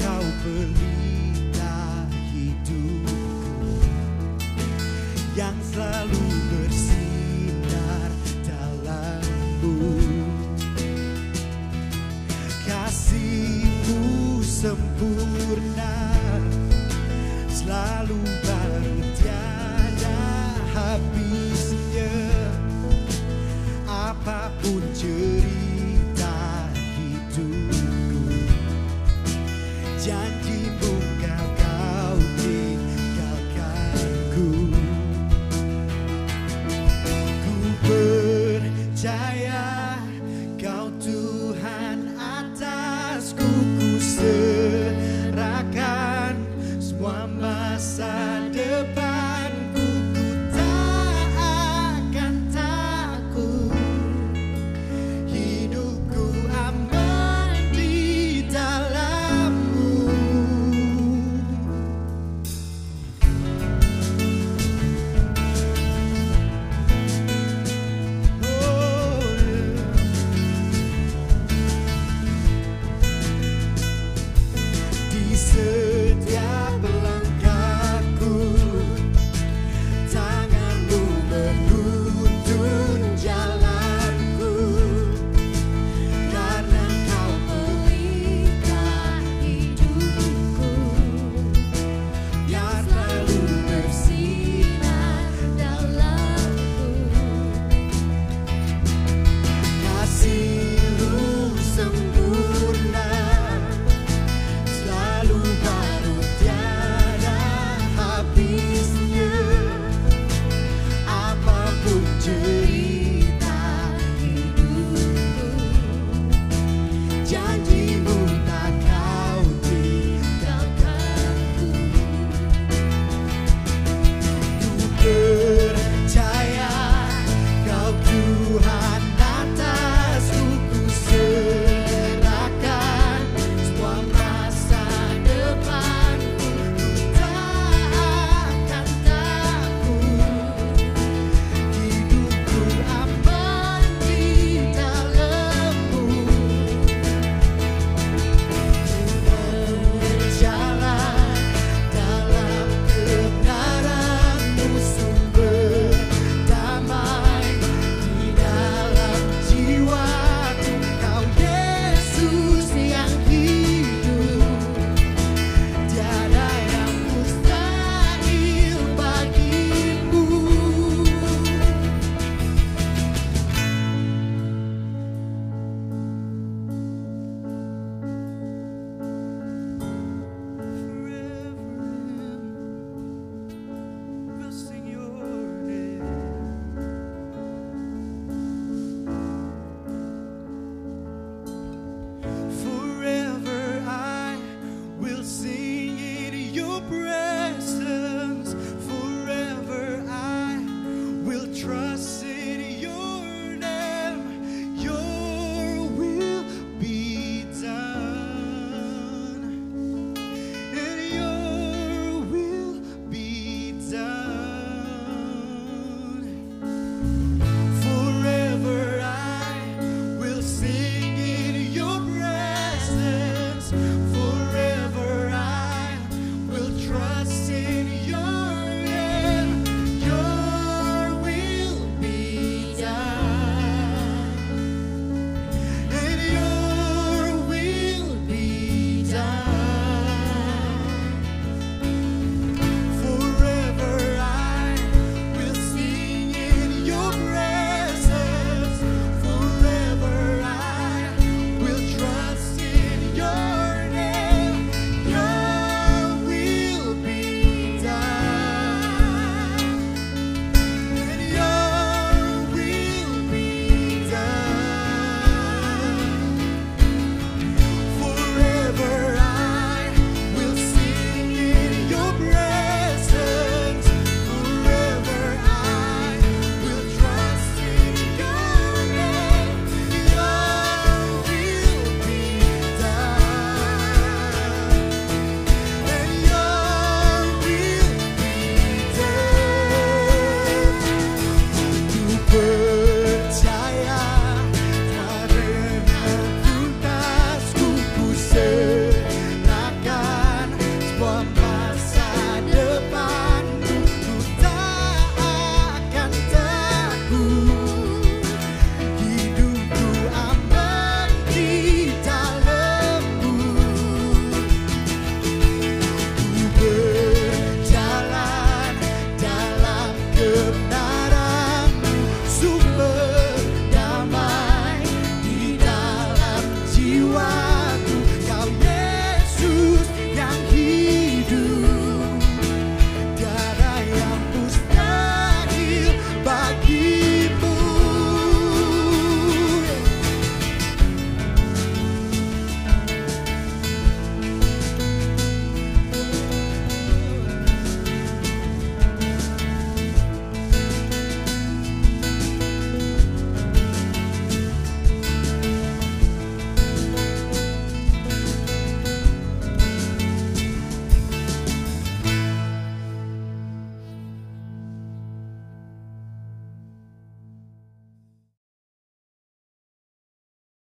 Kau pelita hidupku Yang selalu bersinar dalammu. Kasihmu sempurna Selalu baru tiada habisnya. Apa pun cerita side to back.